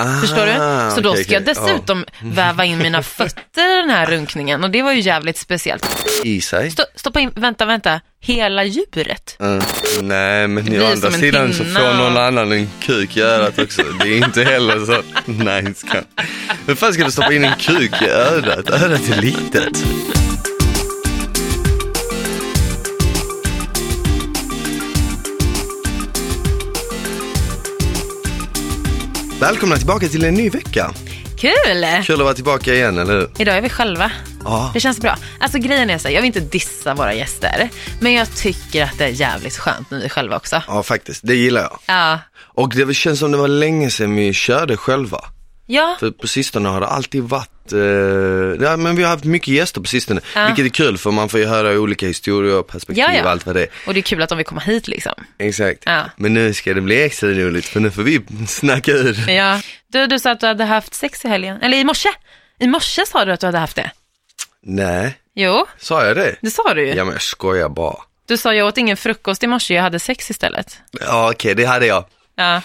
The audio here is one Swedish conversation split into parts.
Ah, Förstår du? Så då okej, ska jag dessutom väva in mina fötter i den här runkningen och det var ju jävligt speciellt. I sig? Stå, stoppa in, vänta, vänta, hela djuret. Mm. Nej, men å andra sidan så får någon annan en kuk i örat också. Det är inte heller så nice. Hur fan ska du stoppa in en kuk i örat? Örat är litet. Välkomna tillbaka till en ny vecka. Kul! Kul att vara tillbaka igen, eller hur? Idag är vi själva. Ja. Det känns bra. Alltså grejen är så här, jag vill inte dissa våra gäster, men jag tycker att det är jävligt skönt när vi är själva också. Ja, faktiskt. Det gillar jag. Ja. Och det känns som det var länge sedan vi körde själva. Ja, För på sistone har det alltid varit, eh, ja men vi har haft mycket gäster på sistone. Ja. Vilket är kul för man får ju höra olika historier och perspektiv Ja, ja. och allt vad det är. och det är kul att de vill komma hit liksom. Exakt. Men nu ska det bli extra roligt för nu får vi snacka ur. Ja. Du, du sa att du hade haft sex i helgen, eller i morse. I morse sa du att du hade haft det. Nej, Jo, sa jag det? det sa du ju. Ja men jag skojar bara. Du sa jag åt ingen frukost i morse, jag hade sex istället. Ja okej, det hade jag. Ja.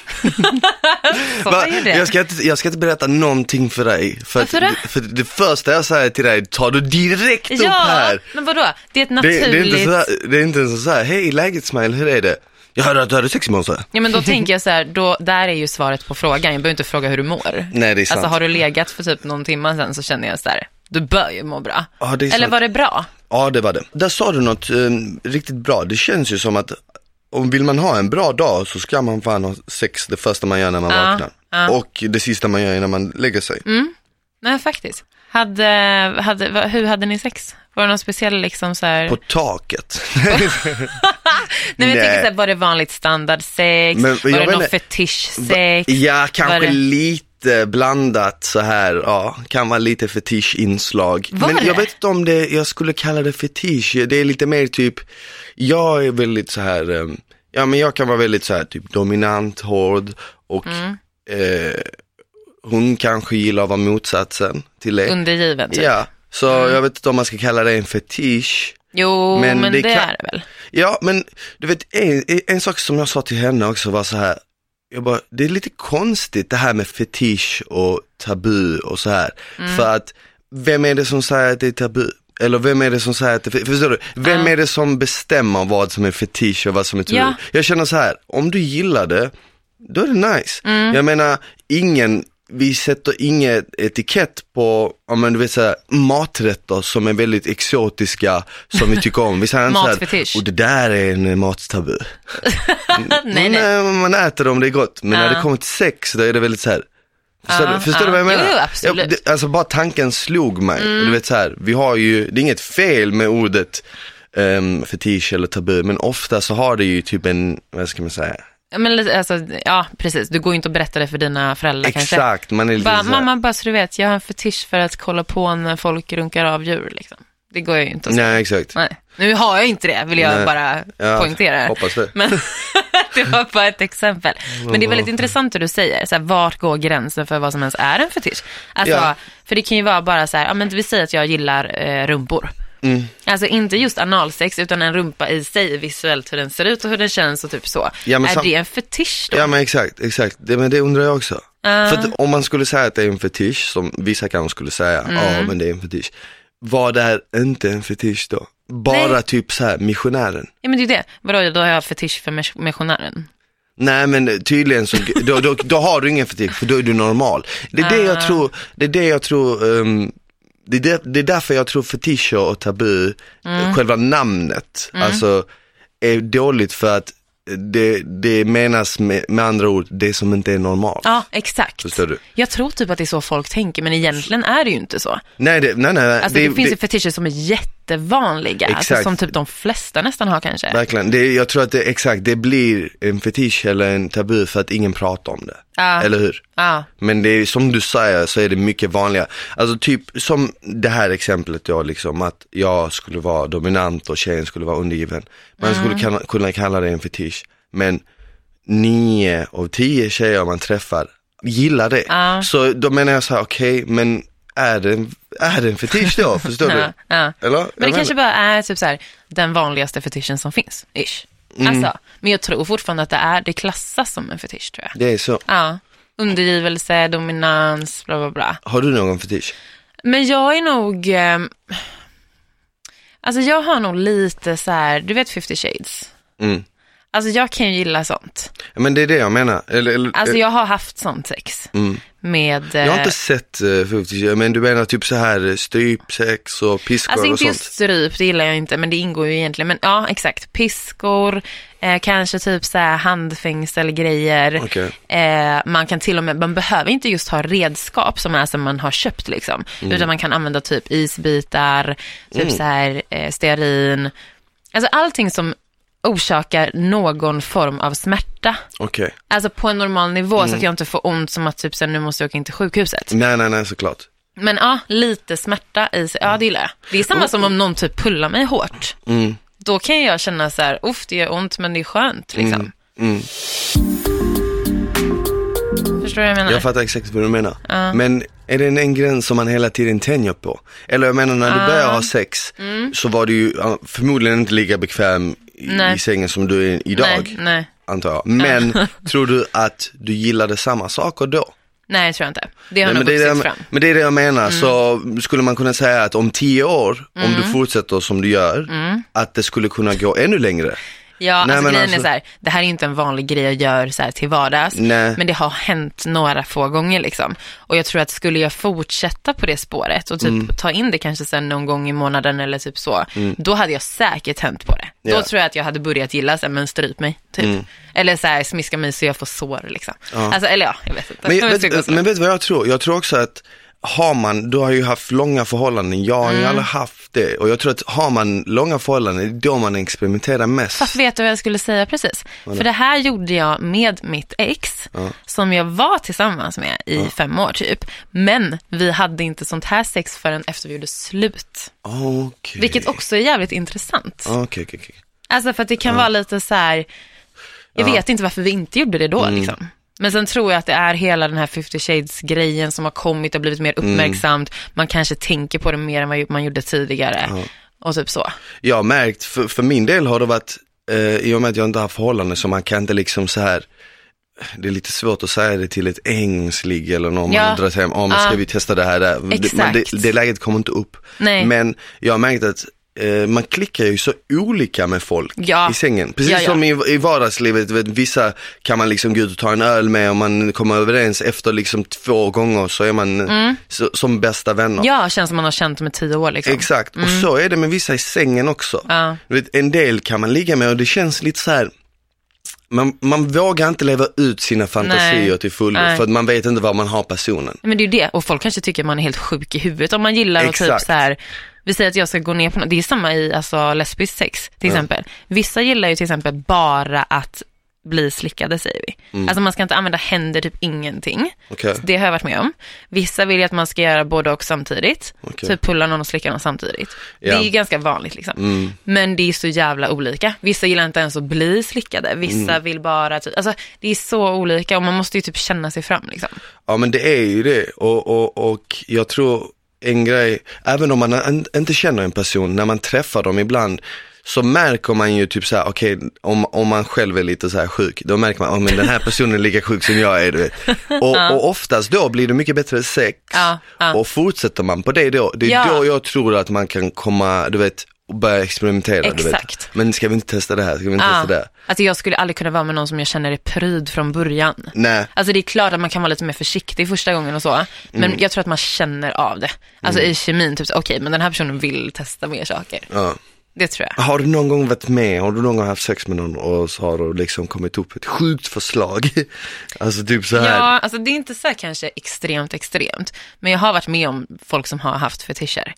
Va? det. Jag, ska inte, jag ska inte berätta någonting för dig. För, Varför att, då? för det första jag säger till dig tar du direkt upp Ja, här. men vadå? Det är ett Det, naturligt... det, är inte sådär, det är inte ens såhär, hej läget smile, hur är det? Jag hörde att du hade sex i morse. Ja men då tänker jag så här, då, där är ju svaret på frågan. Jag behöver inte fråga hur du mår. Nej det är sant. Alltså har du legat för typ någon timme sen så känner jag så här, du bör ju må bra. Ja, det är Eller sant. var det bra? Ja, det var det. Där sa du något eh, riktigt bra. Det känns ju som att om vill man ha en bra dag så ska man fan ha sex det första man gör när man Ja, vaknar. ja. Och det sista man gör innan man lägger sig. Nej faktiskt. Hade, hade, hur hade ni sex? Var det någon speciell liksom så här... På taket. Nej men jag tänker så här, var det vanligt standardsex? Men var det någon fetischsex? ja, kanske det- lite blandat så här. Ja, kan vara lite fetischinslag. Var Men det? jag vet inte om det, jag skulle kalla det fetisch. Det är lite mer typ, jag är väldigt så här, eh, ja men jag kan vara väldigt så här typ dominant, hård och Mm. eh, hon kanske gillar att vara motsatsen till det. Undergiven typ? Ja, så jag vet inte om man ska kalla det en fetisch. Jo, men, Men det, det kan- är det väl? Ja, men du vet en, en sak som jag sa till henne också var så här. Jag bara, det är lite konstigt det här med fetisch och tabu och så här. Mm. För att, vem är det som säger att det är tabu? Eller vem är det som säger att det förstår du? Vem Ja. är det som bestämmer vad som är fetisch och vad som är tabu? Ja. Jag känner så här, om du gillar det, då är det nice. Mm. Jag menar, ingen, vi sätter inget etikett på, om man du vet såhär, maträtter som är väldigt exotiska, som vi tycker om. Vi säger inte såhär, och det där är en mattabu. nej, nej. man äter det om det är gott, men när Ja. det kommer till sex, då är det väldigt så här. Förstår, Ja, du, förstår ja. du vad jag Jo, menar? jo, absolut. Mm. Ja, det, alltså bara tanken slog mig. Du vet så här, vi har ju, det är inget fel med ordet um, fetisch eller tabu, men ofta så har det ju typ en, vad ska man säga? Men, alltså, ja, precis. Du går ju inte och berättar det för dina föräldrar kanske. Exakt, man är lite Bara, mamma, bara så du vet, jag har en fetisch för att kolla på när folk runkar av djur. Liksom. Det går ju inte att säga. Nej exakt. Nej. Nu har jag inte det, vill jag Nej. bara Ja, poängtera. Hoppas det. Men det var bara ett exempel. Men det är väldigt intressant hur du säger, så här, vart går gränsen för vad som ens är en fetisch? Alltså, Ja. För det kan ju vara bara så här, ja men vi säger att jag gillar eh, rumpor. Mm. Alltså inte just analsex, utan en rumpa i sig, visuellt hur den ser ut och hur den känns och typ så. Ja, är sam- det en fetisch då? Ja men exakt, exakt. Det, men det undrar jag också. Ah. För att om man skulle säga att det är en fetisch, som vissa kanske skulle säga, ja Mm. men det är en fetisch. Vad är inte en fetisch då? Bara Nej. typ så här missionären. Ja men det är det. Vadå, då har jag fetisch för mis- missionären? Nej men tydligen så, då, då, då har du ingen fetisch för då är du normal. Det är det jag Ah. tror, det är det jag tror, um, det, är det, det är därför jag tror fetischer och tabu, Mm. själva namnet, alltså är dåligt för att det, det menas med, med andra ord, det som inte är normalt. Ja, exakt. Förstår du? Jag tror typ att det är så folk tänker, men egentligen är det ju inte så. Nej, det, nej, nej. Alltså det, finns ju fetischer som är jättevanliga, alltså, som typ de flesta nästan har kanske. Verkligen, det, jag tror att det exakt, det blir en fetisch eller en tabu för att ingen pratar om det. Ja. Eller hur? Ja, Men det är som du säger så är det mycket vanligare. Alltså typ som det här exemplet då liksom att jag skulle vara dominant och tjejen skulle vara undergiven. Man Mm. skulle kunna, kunna kalla det en fetisch. Men nio av tio tjejer man träffar gillar det. Ja. Så då menar jag så här, okej men är det, en, är det en fetisch då? Förstår du? ja. Eller? Men det Jag kanske menar- bara är typ så här, den vanligaste fetischen som finns, ish. Mm. Alltså, men jag tror fortfarande att det är, det klassas som en fetisch tror jag. Det är så. Ja, undergivelse, dominans, bla bla bla. Har du någon fetisch? Men jag är nog, eh, alltså jag har nog lite så här, du vet 50 shades. Mm. Alltså jag kan ju gilla sånt. Men det är det jag menar. Eller, eller, Alltså jag har haft sånt sex mm. med, Jag har eh, inte sett uh, 50 men du menar typ så här eh, strypsex och piskor alltså och inte sånt? just stryp, det gillar jag inte, men det ingår ju egentligen. Men ja, exakt, piskor, eh, kanske typ så här handfängselgrejer. Okej. Eh, man kan till och med, man behöver inte just ha redskap som är som man har köpt liksom. Mm. Utan man kan använda typ isbitar, typ så här eh, stearin. Alltså allting som orsakar någon form av smärta. Okej. Alltså på en normal nivå Mm. så att jag inte får ont som att typ så här, nu måste jag åka in till sjukhuset. Nej, nej, nej, såklart. Men ja, lite smärta i sig, ja det gillar jag. Det är samma som om någon typ pullar mig hårt. Mm. Då kan jag känna så här, uff det gör ont men det är skönt liksom. Mm. Förstår du vad jag menar? Jag fattar exakt vad du menar. Ja. Men är det en, en gräns som man hela tiden tänjer på? Eller jag menar när du Ja. börjar ha sex så var du ju förmodligen inte lika bekväm Nej. i sängen som du är idag, Nej, nej, antar jag. Men tror du att du gillade samma saker då? nej det tror jag inte. Det har Nej, nog men, det det, fram. Mm. men det är det jag menar, så skulle man kunna säga att om tio år, om Mm. du fortsätter som du gör, att det skulle kunna gå ännu längre. Ja, Nej, alltså grejen alltså- är så här, det här är inte en vanlig grej jag gör så här till vardags, Nej. men det har hänt några få gånger liksom. Och jag tror att skulle jag fortsätta på det spåret och typ Mm. ta in det kanske sen någon gång i månaden eller typ så, då hade jag säkert hänt på det. Då Ja. Mm. tror jag att jag hade börjat gilla så här, men stryp mig, typ. Eller så här, smiska mig så jag får sår liksom. Alltså, eller ja, jag vet inte. Men, vet men vet du vad jag tror? Jag tror också att har man, du har ju haft långa förhållanden, jag har Mm. ju aldrig haft det. Och jag tror att har man långa förhållanden, det är då man experimenterar mest. Fast vet du vad jag skulle säga precis? För det här gjorde jag med mitt ex, som jag var tillsammans med i fem år typ. Men vi hade inte sånt här sex förrän efter vi gjorde slut. Okej. Vilket också är jävligt intressant. Okej, okej, okej. Alltså för att det kan vara lite så här, jag vet inte varför vi inte gjorde det då liksom. Men sen tror jag att det är hela den här 50 shades-grejen som har kommit och blivit mer uppmärksamt. Man kanske tänker på det mer än vad man gjorde tidigare. Och typ så. Jag har märkt, för, för min del har det varit, eh, i och med att jag inte har förhållanden så man kan inte liksom så här det är lite svårt att säga det till ett engelsligg eller någon Ja. man drar hem, ja men ska Ja. vi testa det här där? Det, det, det läget kommer inte upp. Nej. Men jag har märkt att man klickar ju så olika med folk Ja. i sängen. Precis Ja, ja. som i, i vardagslivet, vet, vissa kan man liksom gå ut och ta en öl med och man kommer överens efter liksom två gånger så är man Mm. så, som bästa vänner. Ja, känns som man har känt dem i tio år liksom. Exakt, och så är det med vissa i sängen också. Vet, en del kan man ligga med och det känns lite så här. Man, man vågar inte leva ut sina fantasier Nej. till fullo för att man vet inte var man har personen. Men det är ju det, och folk kanske tycker att man är helt sjuk i huvudet om man gillar att typ så här, vi säger att jag ska gå ner på något, det är samma i alltså lesbiskt sex till exempel. Vissa gillar ju till exempel bara att bli slickade säger vi. Mm. Alltså man ska inte använda händer, typ ingenting. Okej. Det har jag varit med om. Vissa vill ju att man ska göra både och samtidigt. Okej. Typ pulla någon och slicka någon samtidigt. Det Ja. är ju ganska vanligt liksom. Mm. Men det är så jävla olika. Vissa gillar inte ens att bli slickade. Vissa Mm. vill bara, typ, alltså det är så olika och man måste ju typ känna sig fram liksom. Ja men det är ju det och, och, och jag tror en grej, även om man inte känner en person, när man träffar dem ibland så märker man ju typ så här, okej om, om man själv är lite så här sjuk, då märker man, oh, men den här personen är lika sjuk som jag är du vet. Och, och oftast då blir det mycket bättre sex Ja, ja. och fortsätter man på det då, det är Ja. då jag tror att man kan komma, du vet, och börja experimentera. Du vet. Exakt. Men ska vi inte testa det här, ska vi inte testa det? Alltså jag skulle aldrig kunna vara med någon som jag känner är pryd från början. Nej. Alltså det är klart att man kan vara lite mer försiktig första gången och så, men Mm. jag tror att man känner av det. Alltså i kemin, typ okej men den här personen vill testa mer saker. Ja. Det tror jag. Har du någon gång varit med, har du någon gång haft sex med någon och så har du liksom kommit upp ett sjukt förslag? alltså typ så här. Ja, alltså det är inte så här kanske extremt extremt, men jag har varit med om folk som har haft fetischer.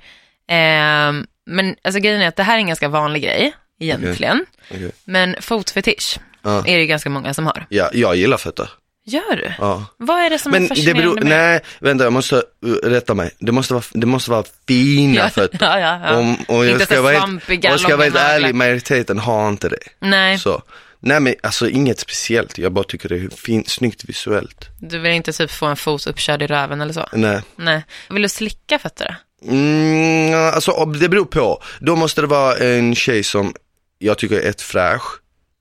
Ehm, men alltså grejen är att det här är en ganska vanlig grej, egentligen. Okej. Men fotfetisch Ja. är det ju ganska många som har. Ja, jag gillar fötter. Gör du? Ja. Vad är det som är Men det fascinerande beror, med nej, vänta jag måste uh, rätta mig. Det måste vara, det måste vara fina Ja, fötter. ja, ja, ja. Om, och jag ska vara helt, svampiga, och jag ska vara helt ärlig, majoriteten har inte det. Nej, Så. Nej men alltså inget speciellt, jag bara tycker det är fint, snyggt visuellt. du vill inte typ få en fot uppkörd i röven eller så? Nej. Nej. Vill du slicka fötterna? Mm, alltså det beror på. Då måste det vara en tjej som jag tycker är ett fräsch.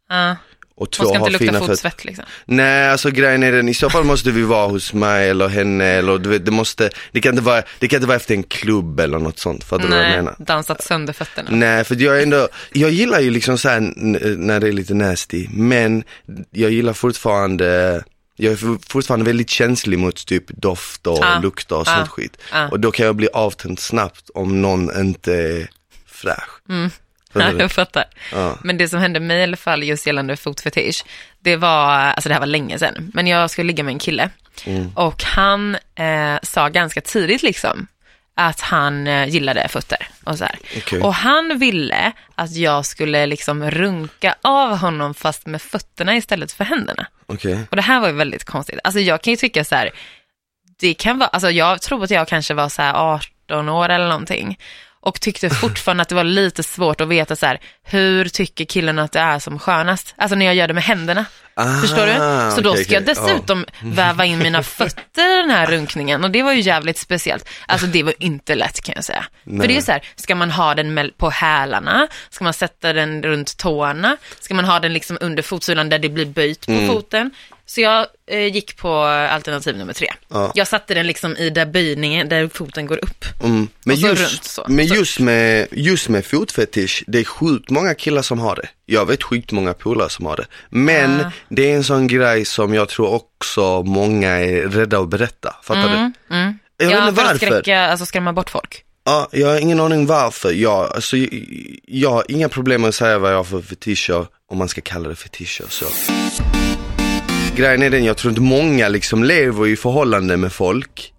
Ja. och två Hon ska har inte fina lukta fotsvett liksom. Nej, alltså grejen är den, i så fall måste vi vara hos mig eller henne eller du vet, det måste, det kan inte vara, det kan inte vara efter en klubb eller något sånt, fattar du vad jag menar? dansat sönder fötterna. Nej, för jag är ändå, jag gillar ju liksom så här n- när det är lite nasty, men jag gillar fortfarande jag är for- fortfarande väldigt känslig mot typ doft och Ja, lukter och sånt skit. ja. Och då kan jag bli avtänd snabbt om någon inte är fräsch. Ja, du? jag fattar. Ja. Men det som hände mig i alla fall just gällande fotfetisch, det var, alltså det här var länge sedan, men jag skulle ligga med en kille Mm. och han eh, sa ganska tidigt liksom att han eh, gillade fötter och så. Okej. Och han ville att jag skulle liksom runka av honom fast med fötterna istället för händerna. Okej. Och det här var ju väldigt konstigt. Alltså jag kan ju tycka så här, det kan vara, alltså jag tror att jag kanske var så här 18 år eller någonting. Och tyckte fortfarande att det var lite svårt att veta så här, hur tycker killen att det är som skönast? Alltså när jag gör det med händerna. Ah, Förstår du? Så då ska jag okej. dessutom väva in mina fötter i den här runkningen och det var ju jävligt speciellt. Alltså det var inte lätt kan jag säga. För det är så här, ska man ha den på hälarna? Ska man sätta den runt tårna? Ska man ha den liksom under fotsulan där det blir böjt på Mm. foten? Så jag eh, gick på alternativ nummer tre. Ja. Jag satte den liksom i där böjningen, där foten går upp. Mm. Men, just, runt så. men just, med, just med fotfetisch, det är sjukt många killar som har det. Jag vet sjukt många polare som har det. Men Ah. det är en sån grej som jag tror också många är rädda att berätta. Fattar du? Mm. Jag vet ja, inte för att varför. skräcka, alltså skrämma bort folk. Ja, jag har ingen aning varför. Jag, alltså, jag, jag har inga problem med att säga vad jag har för fetischer, om man ska kalla det fetischer så. Grejen är den, jag tror inte många liksom lever i förhållande med folk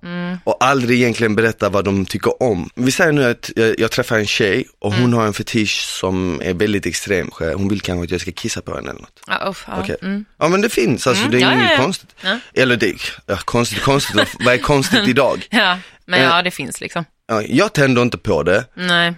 och aldrig egentligen berättar vad de tycker om. Vi säger nu att jag, jag träffar en tjej och hon har en fetisch som är väldigt extrem. Hon vill kanske att jag ska kissa på henne eller något. Ja, uff, ja. Okej. Mm. Ja men det finns, alltså det är ja, inget ja, ja. konstigt. Eller det, ja, konstigt, konstigt, vad är konstigt idag? ja, men Eh. ja, det finns liksom. Ja, jag tänder inte på det. Nej.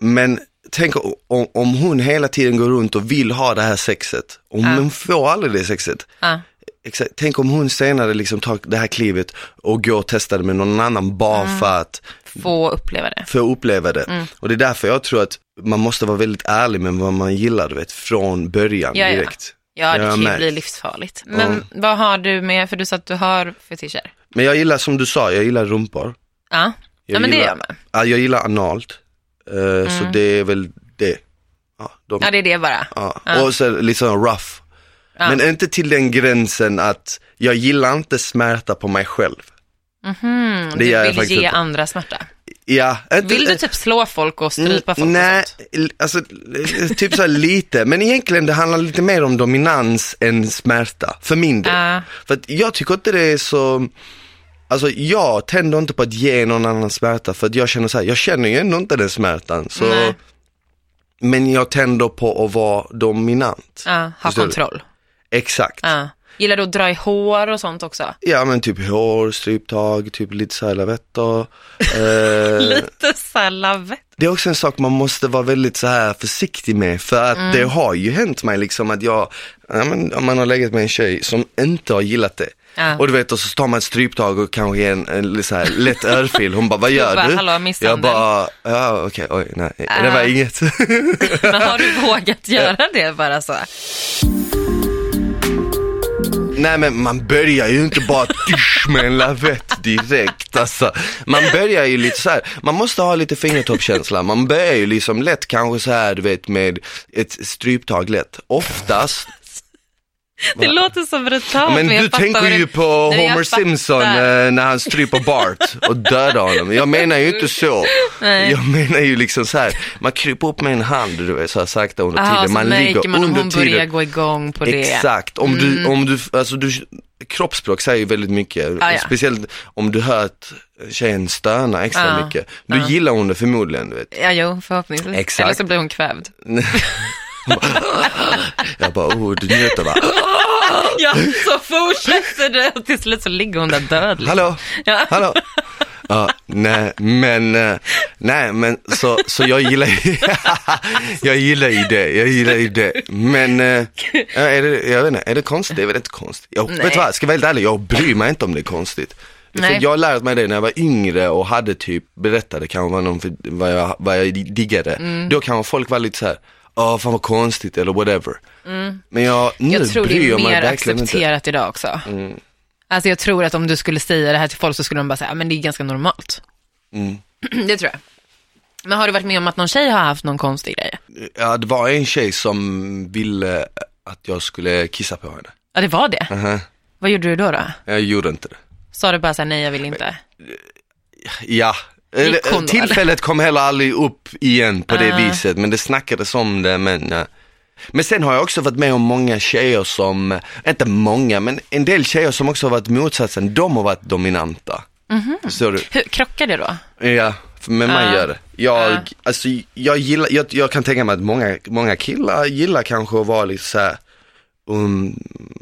Men tänk om, om hon hela tiden går runt och vill ha det här sexet, och Ja. hon får aldrig det sexet. Ja. Exakt. Tänk om hon senare liksom tar det här klivet och går och testar det med någon annan bara Mm. för att Få uppleva det. få uppleva det. Mm. Och det är därför jag tror att man måste vara väldigt ärlig med vad man gillar, du vet, från början Ja, ja. direkt. Ja, det Jag kan ju bli livsfarligt. Men vad har du med, för du sa att du har fetischer? Men jag gillar, som du sa, jag gillar rumpor. Ja, Jag ja men det gillar- gör man. Ja, jag gillar analt. Eh, Så det är väl det. Ja, de, Mm. Ja, det är det bara. Ja. Ja. Och så sån rough. Men inte till den gränsen att jag gillar inte smärta på mig själv. Mm, Det du vill ge inte. andra smärta. Ja, inte, Vill du typ slå folk och strypa folk Mm, Nej, alltså typ så lite, men egentligen det handlar lite mer om dominans än smärta, för min del. För att jag tycker inte det är så, alltså jag tänder inte på att ge någon annan smärta för att jag känner så här, jag känner ju ändå inte den smärtan. Så, Nej. men jag tänder på att vara dominant. Ja, ha Förstår du? kontroll. Exakt. Ja. Gillar du att dra i hår och sånt också? Ja men typ hår, stryptag, typ lite så här lavetter. Eh, Lite såhär lavett. det är också en sak man måste vara väldigt så här försiktig med för att Mm. det har ju hänt mig liksom att jag, ja, men, om man har legat med en tjej som inte har gillat det. Ja. Och du vet och så tar man ett stryptag och kanske en, en så här, lätt örfil. Hon bara, vad gör bara, du? "Hallå, misshandel." Jag bara, ja okej, oj nej, det Ah. var inget. Men har du vågat göra det bara så? Nej men man börjar ju inte bara tysch med en lavett direkt alltså. Man börjar ju lite så här. man måste ha lite fingertoppskänsla. Man börjar ju liksom lätt kanske så här du vet med ett stryptag lätt. Oftast, Det låter så brutalt. men jag du tänker ju på Homer. Simpson eh, när han stryper Bart och dödar honom. Jag menar ju inte så. Nej. Jag menar ju liksom så här. man kryper upp med en hand du vet så här sakta under Aha, tiden. Man ligger man under hon börjar tiden. gå igång på det. Mm. Exakt, om du, om du, alltså du, kroppsspråk säger ju väldigt mycket. Ja, ja. Speciellt om du hör att tjejen stönar extra Ja, mycket. Då gillar hon det förmodligen, du vet. Ja, jo, förhoppningsvis. Exakt. Eller så blir hon kvävd. Jag bara, oh du njuter va? Ja, så fortsätter det och till slut så ligger hon där död. liksom. Hallå, Ja. hallå. Ja, nej, men, eh, nej, men så, så jag gillar ju, jag gillar ju det, jag gillar ju det. Men, eh, är det, jag vet inte, är det konstigt? Det är väl inte konstigt. Jag, Nej. vet du vad, ska jag vara helt ärlig, jag bryr mig inte om det är konstigt. För Nej. jag har lärt mig det när jag var yngre och hade typ, berättade kanske vad, någon, för- vad, jag, vad jag diggade. Mm. Då kanske folk var lite så här. Åh fan vad konstigt eller whatever. Men jag, nu Mm. Jag tror det bryr är jag mig mer accepterat idag också. Mm. Alltså jag tror att om du skulle säga det här till folk så skulle de bara säga, "Ja, men det är ganska normalt. Mm. det tror jag. Men har du varit med om att någon tjej har haft någon konstig grej? Ja, det var en tjej som ville att jag skulle kissa på henne. Ja, det var det. Aha. Vad gjorde du då? då? Jag gjorde inte det. Sa du bara så här, nej jag vill inte? Ja, Då, tillfället kom heller aldrig upp igen på det Ah. viset, men det snackades om det, men ja. Men sen har jag också varit med om många tjejer som, inte många, men en del tjejer som också har varit motsatsen, de har varit dominanta. Förstår du? Hur, krockar det då? Ja, men man Ah. gör det. Jag, Ah. alltså, jag gillar, jag, jag kan tänka mig att många, många killar gillar kanske att vara lite så här, um,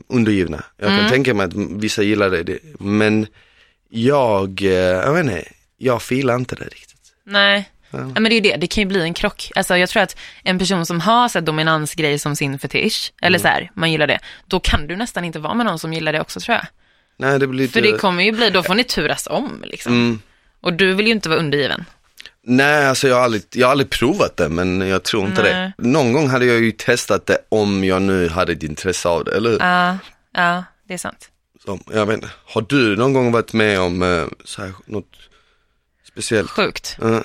undergivna. Jag Mm. kan tänka mig att vissa gillar det, det. men jag, eh, jag vet inte, jag filar inte det riktigt. Nej. Ja. men det är ju det, det kan ju bli en krock. Alltså jag tror att en person som har så här, dominansgrej som sin fetisch, eller så här, man gillar det, då kan du nästan inte vara med någon som gillar det också tror jag. Nej, det blir För det kommer ju bli, då får ni turas om liksom. mm, Och du vill ju inte vara undergiven. nej alltså jag har, aldrig, jag har aldrig provat det, men jag tror inte Nej. det. Någon gång hade jag ju testat det om jag nu hade ett intresse av det, eller hur? Ja, ja, det är sant. Så, jag vet inte. Har du någon gång varit med om eh, så här, något speciellt? Sjukt. Ja,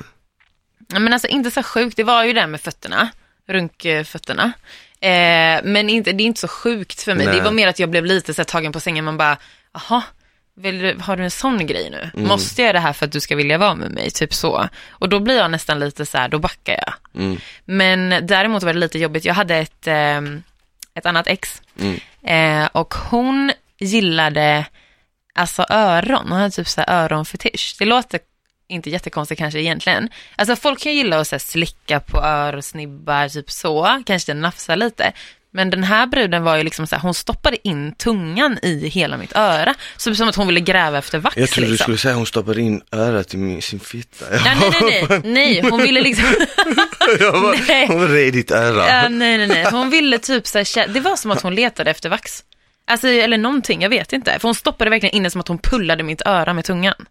Men alltså inte så sjukt, det var ju det med fötterna, runkfötterna. Eh, men inte, det är inte så sjukt för mig, Nej. det var mer att jag blev lite så här, tagen på sängen, man bara, jaha, du, har du en sån grej nu? Mm. Måste jag göra det här för att du ska vilja vara med mig? Typ så. Och då blir jag nästan lite så här, då backar jag. Mm. Men däremot var det lite jobbigt, jag hade ett, ehm, ett annat ex Mm. eh, och hon gillade alltså öron, hon hade typ så här öronfetisch. Det låter inte jättekonstigt kanske egentligen. Alltså folk kan gilla att så här, slicka på örsnibbar, typ så, kanske nafsa lite. Men den här bruden var ju liksom så här, hon stoppade in tungan i hela mitt öra. Så som att hon ville gräva efter vax Jag trodde du liksom. skulle säga hon stoppade in örat i min, sin fitta. Ja, nej, nej, nej, nej, hon ville liksom, bara, Nej. hon red ditt öra. ja, nej, nej, nej, hon ville typ så här, det var som att hon letade efter vax. Alltså, eller någonting, jag vet inte. För hon stoppade verkligen in det som att hon pullade mitt öra med tungan.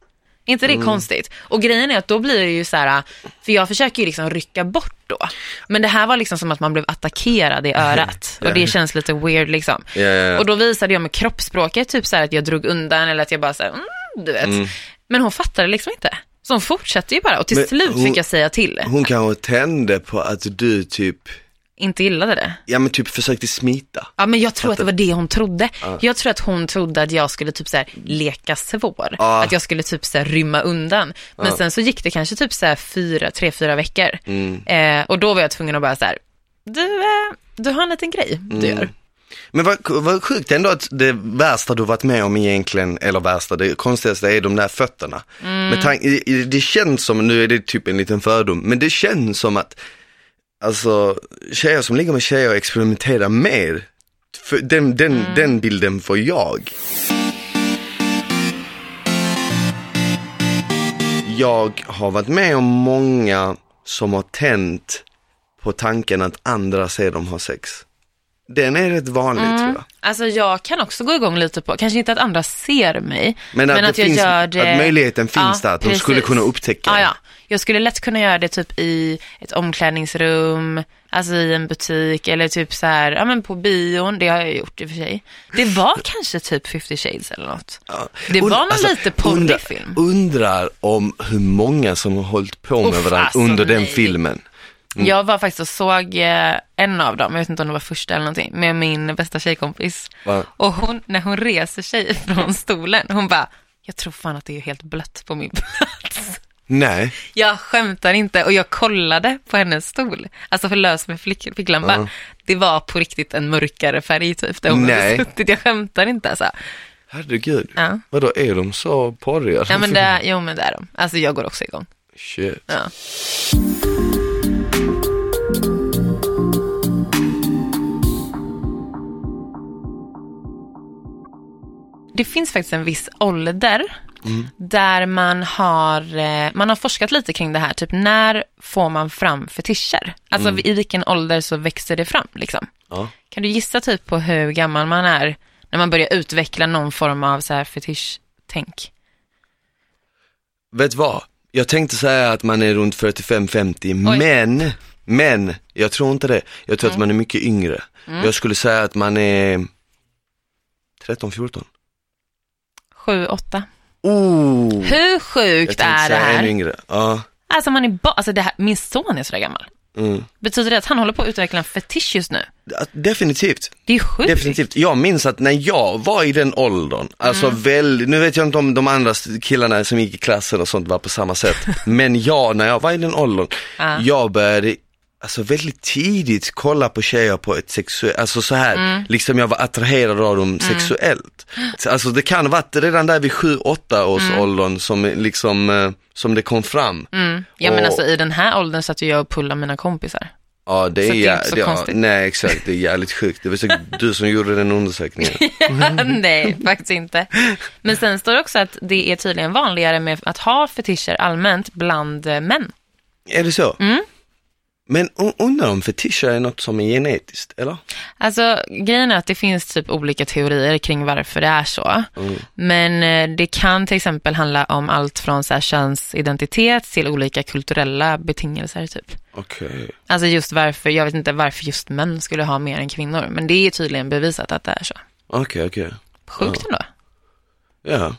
Inte det konstigt? Och grejen är att då blir det ju så här, för jag försöker ju liksom rycka bort då. Men det här var liksom som att man blev attackerad i örat. Och det känns lite weird liksom. Ja, ja, ja. Och då visade jag med kroppsspråket, typ så här att jag drog undan eller att jag bara så här, mm, du vet. Men hon fattade liksom inte. Så hon fortsatte ju bara och till Men slut hon- fick jag säga till. Hon kanske tände på att du typ, Inte gillade det. ja men typ försökte smita. Ja men jag tror att det var det hon trodde. Jag tror att hon trodde att jag skulle typ så här leka svår. Ja. Att jag skulle typ så här rymma undan. Men sen så gick det kanske typ så här fyra, tre, fyra veckor. Mm. Eh, och då var jag tvungen att bara så här, du, eh, du har en liten grej du Mm. gör. Men vad, vad sjukt ändå att det värsta du varit med om egentligen, eller värsta, det konstigaste är de där fötterna. Mm. Med tank, det känns som, nu är det typ en liten fördom, men det känns som att, alltså tjejer som ligger med tjejer experimenterar mer. För den, den, Mm. den bilden får jag. Jag har varit med om många som har tänt på tanken att andra ser dem ha sex. Den är rätt vanlig Mm. tror jag. Alltså jag kan också gå igång lite på, kanske inte att andra ser mig, Men att, det jag finns, gör det. att möjligheten finns Ja, där, att de precis. skulle kunna upptäcka Ja, ja. Jag skulle lätt kunna göra det typ i ett omklädningsrum, alltså i en butik eller typ så här, ja men på bion, det har jag gjort i och för sig. Det var kanske typ 50 shades eller något. Ja. Det var någon lite porrig undra- film. Undrar om hur många som har hållit på med Uff, varandra alltså, under den nej. filmen. Jag var faktiskt och såg eh, en av dem, jag vet inte om det var första eller någonting, med min bästa tjejkompis. Va? Och hon, när hon reser sig från stolen, hon bara, jag tror fan att det är helt blött på min plats. Nej, Jag skämtar inte och jag kollade på hennes stol, alltså för lös med flick, ficklampa. Ja. Det var på riktigt en mörkare färg typ där hon Nej. hade suttit. Jag skämtar inte alltså. herregud. Ja. Vadå, är de så porriga? Ja men det, jo men det är de. Alltså jag går också igång. Shit. Ja. Det finns faktiskt en viss ålder där man har, eh, man har forskat lite kring det här, typ när får man fram fetischer? Alltså i vilken ålder så växer det fram liksom? Ja. Kan du gissa typ på hur gammal man är när man börjar utveckla någon form av så här fetisch-tänk? Vet vad? Jag tänkte säga att man är runt 45-50, Oj. men Men jag tror inte det. Jag tror att man är mycket yngre. Jag skulle säga att man är 13, 14. 7, 8. Oh! Hur sjukt är det här? yngre. Ja. Alltså, man är ba- alltså det här, min son är sådär gammal. Mm. Betyder det att han håller på att utveckla en fetisch just nu? Definitivt. Det är sjukt. Definitivt. Jag minns att när jag var i den åldern, alltså Mm. väldigt, nu vet jag inte om de andra killarna som gick i klassen och sånt var på samma sätt, men jag, när jag var i den åldern, Ja. jag började Alltså väldigt tidigt kolla på tjejer på ett sexuellt, alltså så här, Mm. liksom jag var attraherad av dem sexuellt. Alltså det kan ha varit redan där vid 7-8 års åldern som liksom, eh, som det kom fram. Mm. Ja men Och- alltså i den här åldern satt jag och pullade mina kompisar. Ja det är, Så det är inte så ja, konstigt. Nej exakt, det är jävligt sjukt. Det var så du som gjorde den undersökningen. Nej, faktiskt inte. Men sen står det också att det är tydligen vanligare med att ha fetischer allmänt bland eh, män. Är det så? Mm. Men undrar om fetischer är något som är genetiskt, eller? Alltså grejen är att det finns typ olika teorier kring varför det är så. Men eh, det kan till exempel handla om allt från så här könsidentitet till olika kulturella betingelser typ. Okej. Alltså just varför, jag vet inte varför just män skulle ha mer än kvinnor, men det är tydligen bevisat att det är så. Okej, okej. Sjukt ändå. Ja.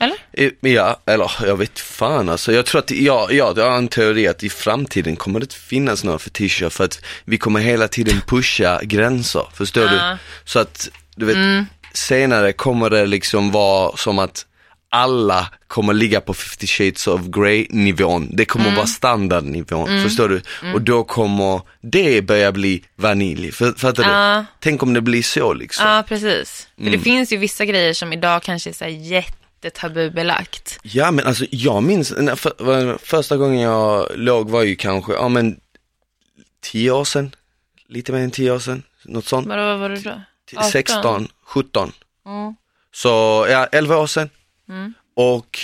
Eller? Ja, eller jag vet fan alltså. Jag tror att, ja, ja, jag har en teori att i framtiden kommer det inte finnas några fetischer för att vi kommer hela tiden pusha gränser, förstår Ja. du? Så att, du vet, Mm. senare kommer det liksom vara som att alla kommer ligga på 50 shades of grey nivån. Det kommer Mm. vara standardnivån, förstår du? Och då kommer det börja bli vanilj, fattar du? Tänk om det blir så liksom. Ja, precis. För Mm. det finns ju vissa grejer som idag kanske är så här jättetabubelagt. Ja men alltså jag minns, för, första gången jag låg var ju kanske, ja men tio år sedan, lite mer än tio år sedan, något sånt. Vadå, vad var det då? T- 18? 16, 17. Mm. Så ja, 11 år sedan. Och,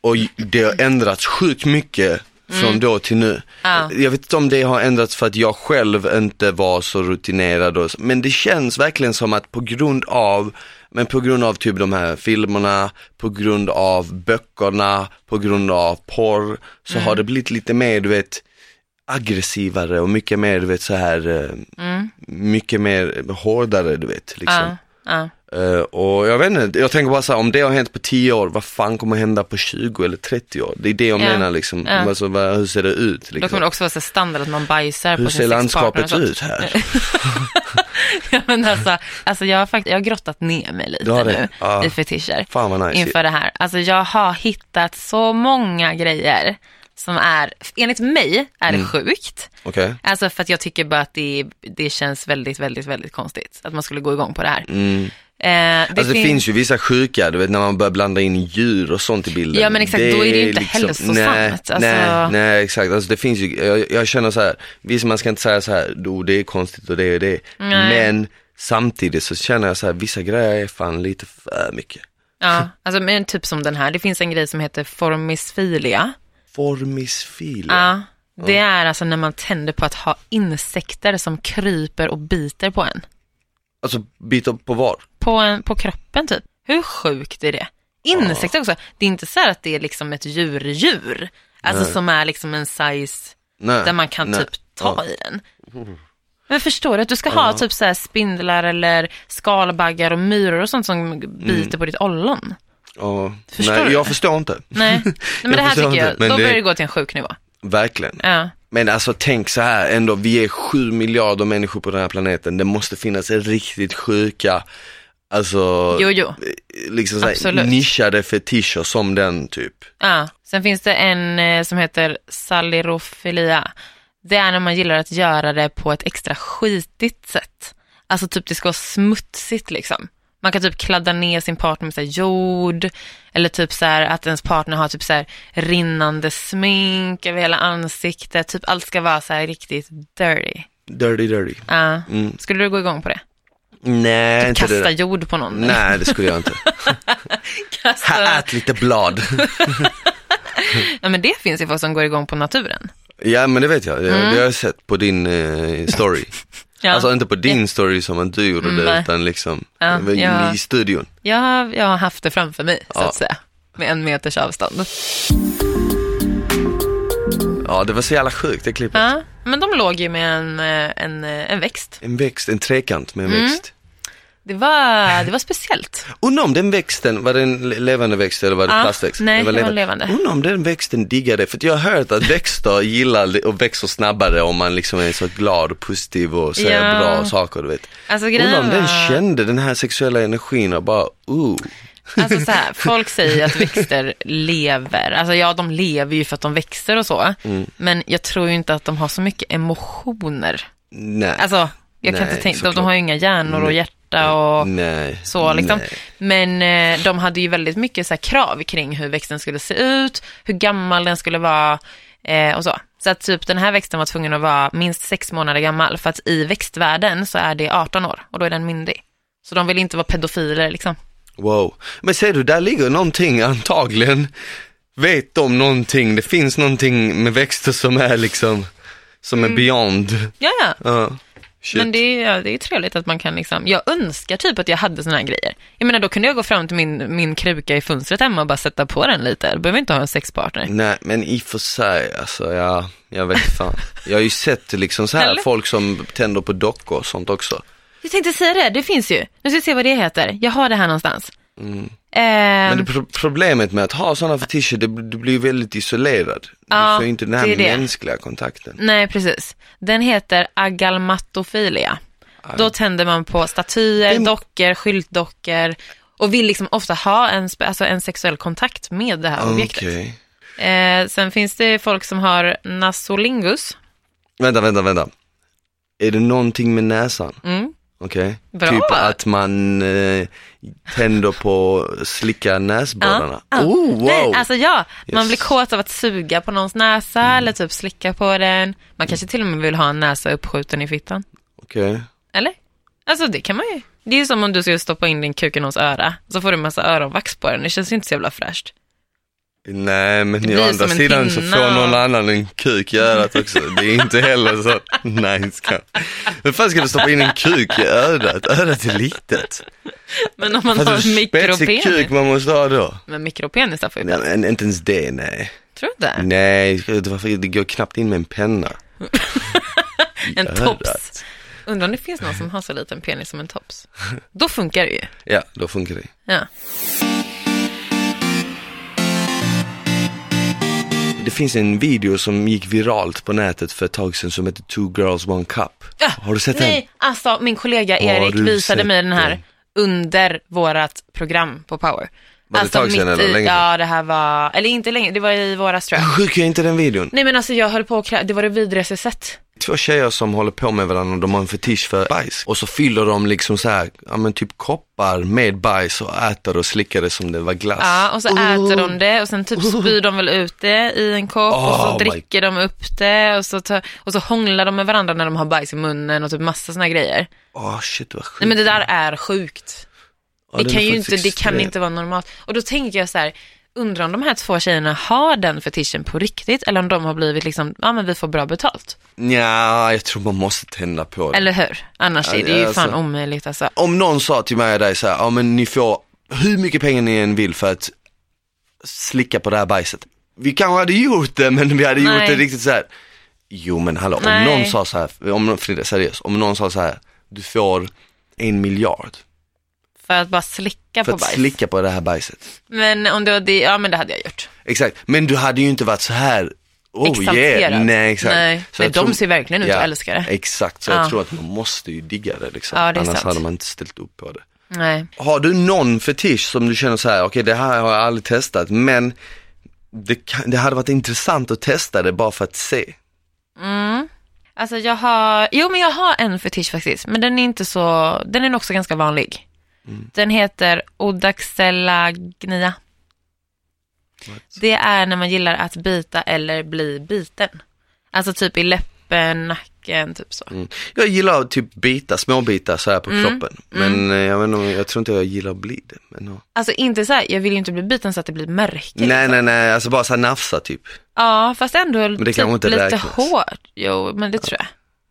och det har ändrats sjukt mycket från då till nu. Mm. Ja. Jag vet inte om det har ändrats för att jag själv inte var så rutinerad och, så- men det känns verkligen som att på grund av men på grund av typ de här filmerna, på grund av böckerna, på grund av porr, så Mm. har det blivit lite mer, du vet, aggressivare och mycket mer, du vet, så här, eh, Mm. mycket mer hårdare, du vet, liksom. Ja, ja. Eh, och jag vet inte, jag tänker bara så här, om det har hänt på 10 år, vad fan kommer hända på 20 eller 30 år? Det är det jag Ja. menar liksom, Ja. alltså, vad, hur ser det ut? Då Liksom? kommer det också vara så standard att man bajsar Hur på ser sin sexpartner och landskapet ut här? ja, men alltså, alltså jag, har fakt- jag har grottat ner mig lite nu Ja. i fetischer Fan vad nice. inför det här. Alltså jag har hittat så många grejer som är, enligt mig är Mm. det sjukt. Okej. Alltså för att jag tycker bara att det, det känns väldigt, väldigt, väldigt konstigt att man skulle gå igång på det här. Mm. Eh, det, Alltså det finns ju vissa sjuka, du vet när man börjar blanda in djur och sånt i bilden. Ja, men exakt, då är det ju inte hälsosamt. Nej, Alltså- nej, nej exakt, alltså det finns ju, jag, jag känner så här, visst man ska inte säga så här, då det är konstigt och det är det, Nej. men samtidigt så känner jag så här, vissa grejer är fan lite för mycket. Ja, alltså men typ som den här. Det finns en grej som heter formisfilia. Formisfilia. Ja, det är alltså när man tänder på att ha insekter som kryper och biter på en. Alltså byta på var? På, en, på kroppen typ. Hur sjukt är det? Insekter också. Det är inte så här att det är liksom ett djur-djur. Alltså Nej. som är liksom en size Nej. där man kan nej. typ ta i den. Men förstår du att du ska ha typ så spindlar eller skalbaggar och myror och sånt som biter på ditt ollon? Ja, Förstår nej, du? jag förstår inte. Nej, Nej men Jag det här tycker jag, inte, men då det- börjar det gå till en sjuk nivå. Verkligen. Ja. Men alltså tänk så här ändå, vi är sju miljarder människor på den här planeten. Det måste finnas riktigt sjuka, alltså, Jo, jo. liksom så här, Absolut. nischade fetischer som den typ. Ja, sen finns det en eh, som heter salirofilia. Det är när man gillar att göra det på ett extra skitigt sätt. Alltså typ det ska vara smutsigt liksom. Man kan typ kladda ner sin partner med så här jord eller typ så här att ens partner har typ så här rinnande smink över hela ansiktet. Typ allt ska vara så här riktigt dirty. Dirty dirty. Ja. Mm. Skulle du gå igång på det? Nej, inte det Kasta där. jord på någon? Nej, det skulle jag inte. Kasta... Ha, ät lite blad. Ja men det finns ju folk som går igång på naturen. ja, men det vet jag. Det, det har jag sett på din eh, story. Ja. Alltså inte på din story som att du gjorde det, Nej. utan liksom Ja, i ja. i studion. Jag, har- jag har haft det framför mig, så Ja. att säga. Med en meters avstånd. Ja, det var så jävla sjukt det klippet. Ja, men de låg ju med en, eh, en, eh, en växt. En växt, en trekant med en Mm. växt. Det var, det var speciellt. Undrar om den växten, var det en le- levande växt eller var det Ja, plastväxt? nej, det var levande. Undrar om den växten diggade, för jag har hört att växter gillar och växer snabbare om man liksom är så glad och positiv och säger Ja. bra saker, du vet. Alltså Undrar om den var, kände den här sexuella energin och bara, ooh. alltså så här, folk säger att växter lever. Alltså ja, de lever ju för att de växer och så. Mm. Men jag tror ju inte att de har så mycket emotioner. Nej. Alltså, jag kan Nej, inte tänka, de, de har ju inga hjärnor och Nej. Hjärta och nej. så liksom. Nej. Men eh, de hade ju väldigt mycket så krav kring hur växten skulle se ut, hur gammal den skulle vara eh, och så. Så att typ den här växten var tvungen att vara minst sex månader gammal för att i växtvärlden så är det 18 år och då är den myndig. Så de vill inte vara pedofiler liksom. Wow. Men ser du, där ligger någonting antagligen. Vet de någonting, det finns någonting med växter som är liksom, som är beyond. Ja, ja. Ja. Shit. Men det är, det är trevligt att man kan liksom, jag önskar typ att jag hade såna här grejer. Jag menar då kunde jag gå fram till min, min kruka i fönstret hemma och bara sätta på den lite. Jag behöver inte ha en sexpartner. Nej, men i och för sig, alltså ja, jag vet fan. Jag har ju sett liksom så här Eller? folk som tänder på dockor och sånt också. Jag tänkte säga det, det finns ju. Nu ska vi se vad det heter. Jag har det här någonstans. Mm. Ehm, Men det pro- problemet med att ha sådana fetischer, det, du blir väldigt isolerad. Ja, du får inte den här det det. mänskliga kontakten. Nej, precis. Den heter agalmatofilia. Då tänder man på statyer, Vem- dockor, skyltdockor och vill liksom ofta ha en, alltså en sexuell kontakt med det här objektet. Okej. Eh, sen finns det folk som har nasolingus. Vänta, vänta, vänta. Är det någonting med näsan? Mm. Okej. Bra. Typ att man eh, tänder på slicka näsborrarna. Ja, ja. Oh, wow. Nej, alltså ja, man Yes. blir kåt av att suga på någons näsa eller typ slicka på den. Man kanske till och med vill ha en näsa uppskjuten i fittan. Okej. Eller? Alltså det kan man ju. Det är som om du skulle stoppa in din kuk i någons öra, så får du massa öronvax på den. Det känns ju inte så jävla fräscht. Nej, men å andra sidan så får någon och- annan en kuk i örat också. Det är inte heller så nice. kan- Hur fan ska du stoppa in en kuk i örat? Örat är litet. Men om man Fast har en spetsig kuk mikropenis. man måste ha då? Men mikropenisar får ju Nej, plats. men inte ens det, nej. Tror du inte? Nej, det, går knappt in med en penna. En tops. Undrar om det finns någon som har så liten penis som en tops. Då funkar det ju. Ja, då funkar det. Ja. Det finns en video som gick viralt på nätet för ett tag sedan som heter Two Girls One Cup. Ja, Har du sett den? Nej, alltså min kollega Erik visade mig den här under vårat program på Power. Var det alltså, ett tag sedan eller länge? Ja, det här var, eller inte länge, det var i våras tror jag. Hur sjuk är inte den videon? Nej men alltså jag höll på att det var det vidrigaste jag sett. Två tjejer som håller på med varandra och de har en fetisch för bajs. Och så fyller de liksom så här, ja men typ koppar med bajs och äter och slickar det som det var glass. Ja, och så äter de det och sen typ spyr de väl ut det i en kopp och Oh så my- dricker de upp det och så, tar, och så hånglar de med varandra när de har bajs i munnen och typ massa såna grejer. Åh shit vad sjukt. Nej men det där är sjukt. Ja, det kan ju inte, det kan extrem. inte vara normalt. Och då tänker jag så här, undrar om de här två tjejerna har den fetischen på riktigt eller om de har blivit liksom, ja men vi får bra betalt. Ja, jag tror man måste tända på det. Eller hur? Annars är det ju Ja, fan alltså. omöjligt alltså. Om någon sa till mig och dig så här, ja men ni får hur mycket pengar ni än vill för att slicka på det här bajset. Vi kanske hade gjort det men vi hade gjort Nej. det riktigt så här. Jo men hallå, om Nej. någon sa så här, om, Frida seriöst, om någon sa så här, du får en miljard För att bara slicka för på att bajs. slicka på det här bajset. Men om var det, ja men det hade jag gjort. Exakt, men du hade ju inte varit så här, oh yeah, nej exakt. Nej, Så nej de tror- ser verkligen ut Ja, att älska det. Exakt, så Ja. jag tror att man måste ju digga det liksom. Ja, det Annars sant. hade man inte ställt upp på det. Nej. Har du någon fetisch som du känner så här, okej det här har jag aldrig testat, men det, kan, det hade varit intressant att testa det bara för att se. Alltså jag har, jo men jag har en fetisch faktiskt, men den är inte så, den är också ganska vanlig. Mm. Den heter odaxellagnia. Det är när man gillar att bita eller bli biten. Alltså typ i läppen, nacken, typ så. Mm. Jag gillar att typ bita, små bitar så här på Mm. kroppen. Men eh, jag, vet inte, jag tror inte jag gillar att bli det. Men, ja. Alltså inte så här, jag vill ju inte bli biten så att det blir märke. Nej liksom. nej nej, alltså bara så här nafsa typ. Ja, fast ändå det typ inte lite räknas. hårt. Jo, men det tror jag.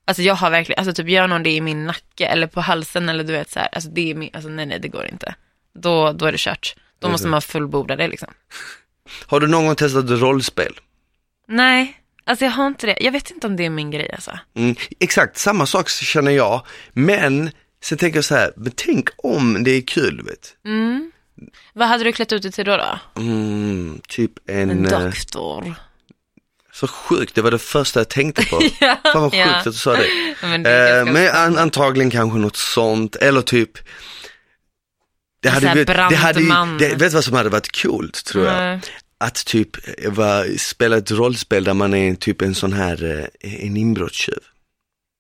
Alltså jag har verkligen, alltså typ gör någon det i min nacke eller på halsen eller du vet så här, alltså det är min, alltså nej nej det går inte. Då, då är det kört. Då måste man fullborda det liksom. Har du någon gång testat rollspel? Nej, Alltså jag har inte det. Jag vet inte om det är min grej alltså. Mm, exakt, samma sak känner jag. Men sen tänker jag så här, men tänk om det är kul, vet. Vad hade du klätt ut dig till då? då? Mm, typ en, En eh, doktor. Så sjukt, det var det första jag tänkte på. Ja, Fan vad sjukt ja. att du sa det. Men det Eh, men an, antagligen kanske något sånt, eller typ det här blivit- det hade, ju- det, vet du vad som hade varit coolt tror jag? Nej. Att typ eh, va, spela ett rollspel där man är typ en sån här, eh, en inbrottstjuv.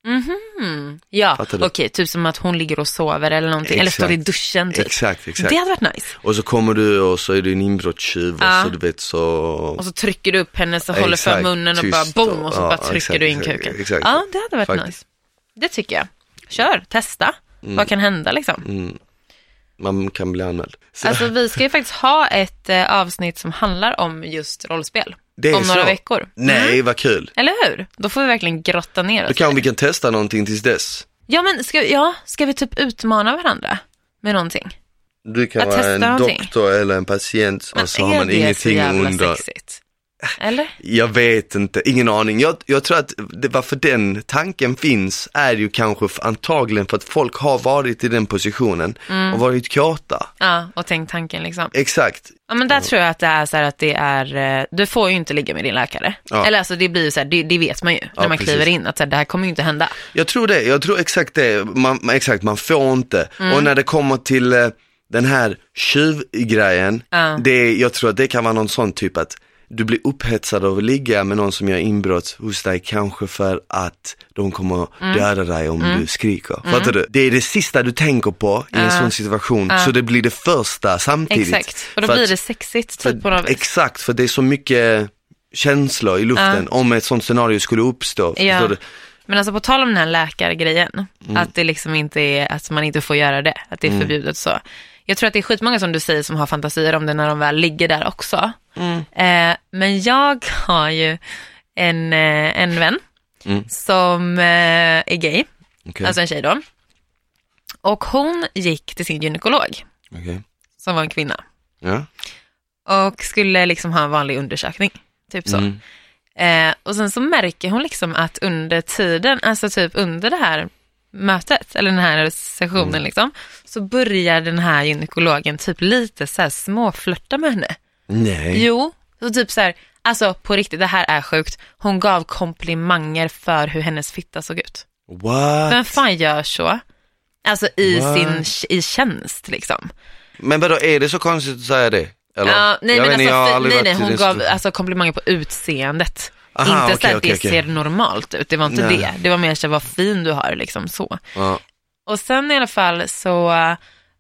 Mhm. Ja, okej, typ som att hon ligger och sover eller någonting. Eller står i Exakt. duschen typ. Exakt, exakt. Det hade varit nice. Och så kommer du och så är du en inbrottstjuv Ja. och så du vet så Och så trycker du upp henne så håller för Exakt, munnen och bara boom och så och- bara ja, trycker exakt, du in exakt, kuken. exakt. Ja, det hade varit Faktiskt. nice. Det tycker jag. Kör, testa. Vad kan hända liksom? mm, man kan bli anmäld. Så, Alltså vi ska ju faktiskt ha ett eh, avsnitt som handlar om just rollspel. Om några så. veckor. Mm. Nej, vad kul. Eller hur? Då får vi verkligen grotta ner Då oss. kanske vi kan testa någonting tills dess. Ja men ska, ja, ska vi typ utmana varandra med någonting? Du kan Att vara en någonting. doktor eller en patient Men och så har man ingenting under. sexigt? Eller? Jag vet inte, ingen aning. Jag, jag tror att det varför den tanken finns är ju kanske antagligen för att folk har varit i den positionen Mm. och varit kåta. Ja, och tänk tanken liksom. Exakt. Ja men där tror jag att det är så här att det är, eh, du får ju inte ligga med din läkare. Ja. Eller alltså det blir ju så här, det, det vet man ju när Ja, man precis. kliver in att så här, det här kommer ju inte hända. Jag tror det, jag tror exakt det. Man, exakt, man får inte. Mm. Och när det kommer till eh, den här tjuvgrejen, Ja. det, jag tror att det kan vara någon sån typ att du blir upphetsad av att ligga med någon som gör inbrott hos dig kanske för att de kommer Mm. döda dig om du skriker. Fattar du? Det är det sista du tänker på i en sån situation, så det blir det första samtidigt. Exakt, och då blir att- det sexigt typ på något vis. Exakt, för det är så mycket känslor i luften om ett sånt scenario skulle uppstå. Ja. Men alltså på tal om den här läkargrejen, Mm. att det liksom inte är, att man inte får göra det, att det är förbjudet så. Jag tror att det är skitmånga som du säger som har fantasier om det när de väl ligger där också. Mm. Eh, men jag har ju en, eh, en vän Mm. som eh, är gay, Okej, alltså en tjej då. Och hon gick till sin gynekolog, okej. som var en kvinna, Ja. och skulle liksom ha en vanlig undersökning, typ så. Mm. Eh, och sen så märker hon liksom att under tiden, alltså typ under det här mötet, eller den här sessionen Mm. liksom, så börjar den här gynekologen typ lite så här småflörta med henne. Nej. Jo, så typ så här, alltså på riktigt, det här är sjukt. Hon gav komplimanger för hur hennes fitta såg ut. What? Vem fan gör så? Alltså i What? sin, i tjänst liksom. Men vadå, är det så konstigt att säga det? Eller? Ja, nej, Jag men vet alltså, för, nej, nej, hon gav alltså, komplimanger på utseendet. Aha, inte så okej, att okej, det okej. ser normalt ut, det var inte Nej. det. Det var mer så vad fin du har, liksom så. Ja. Och sen i alla fall så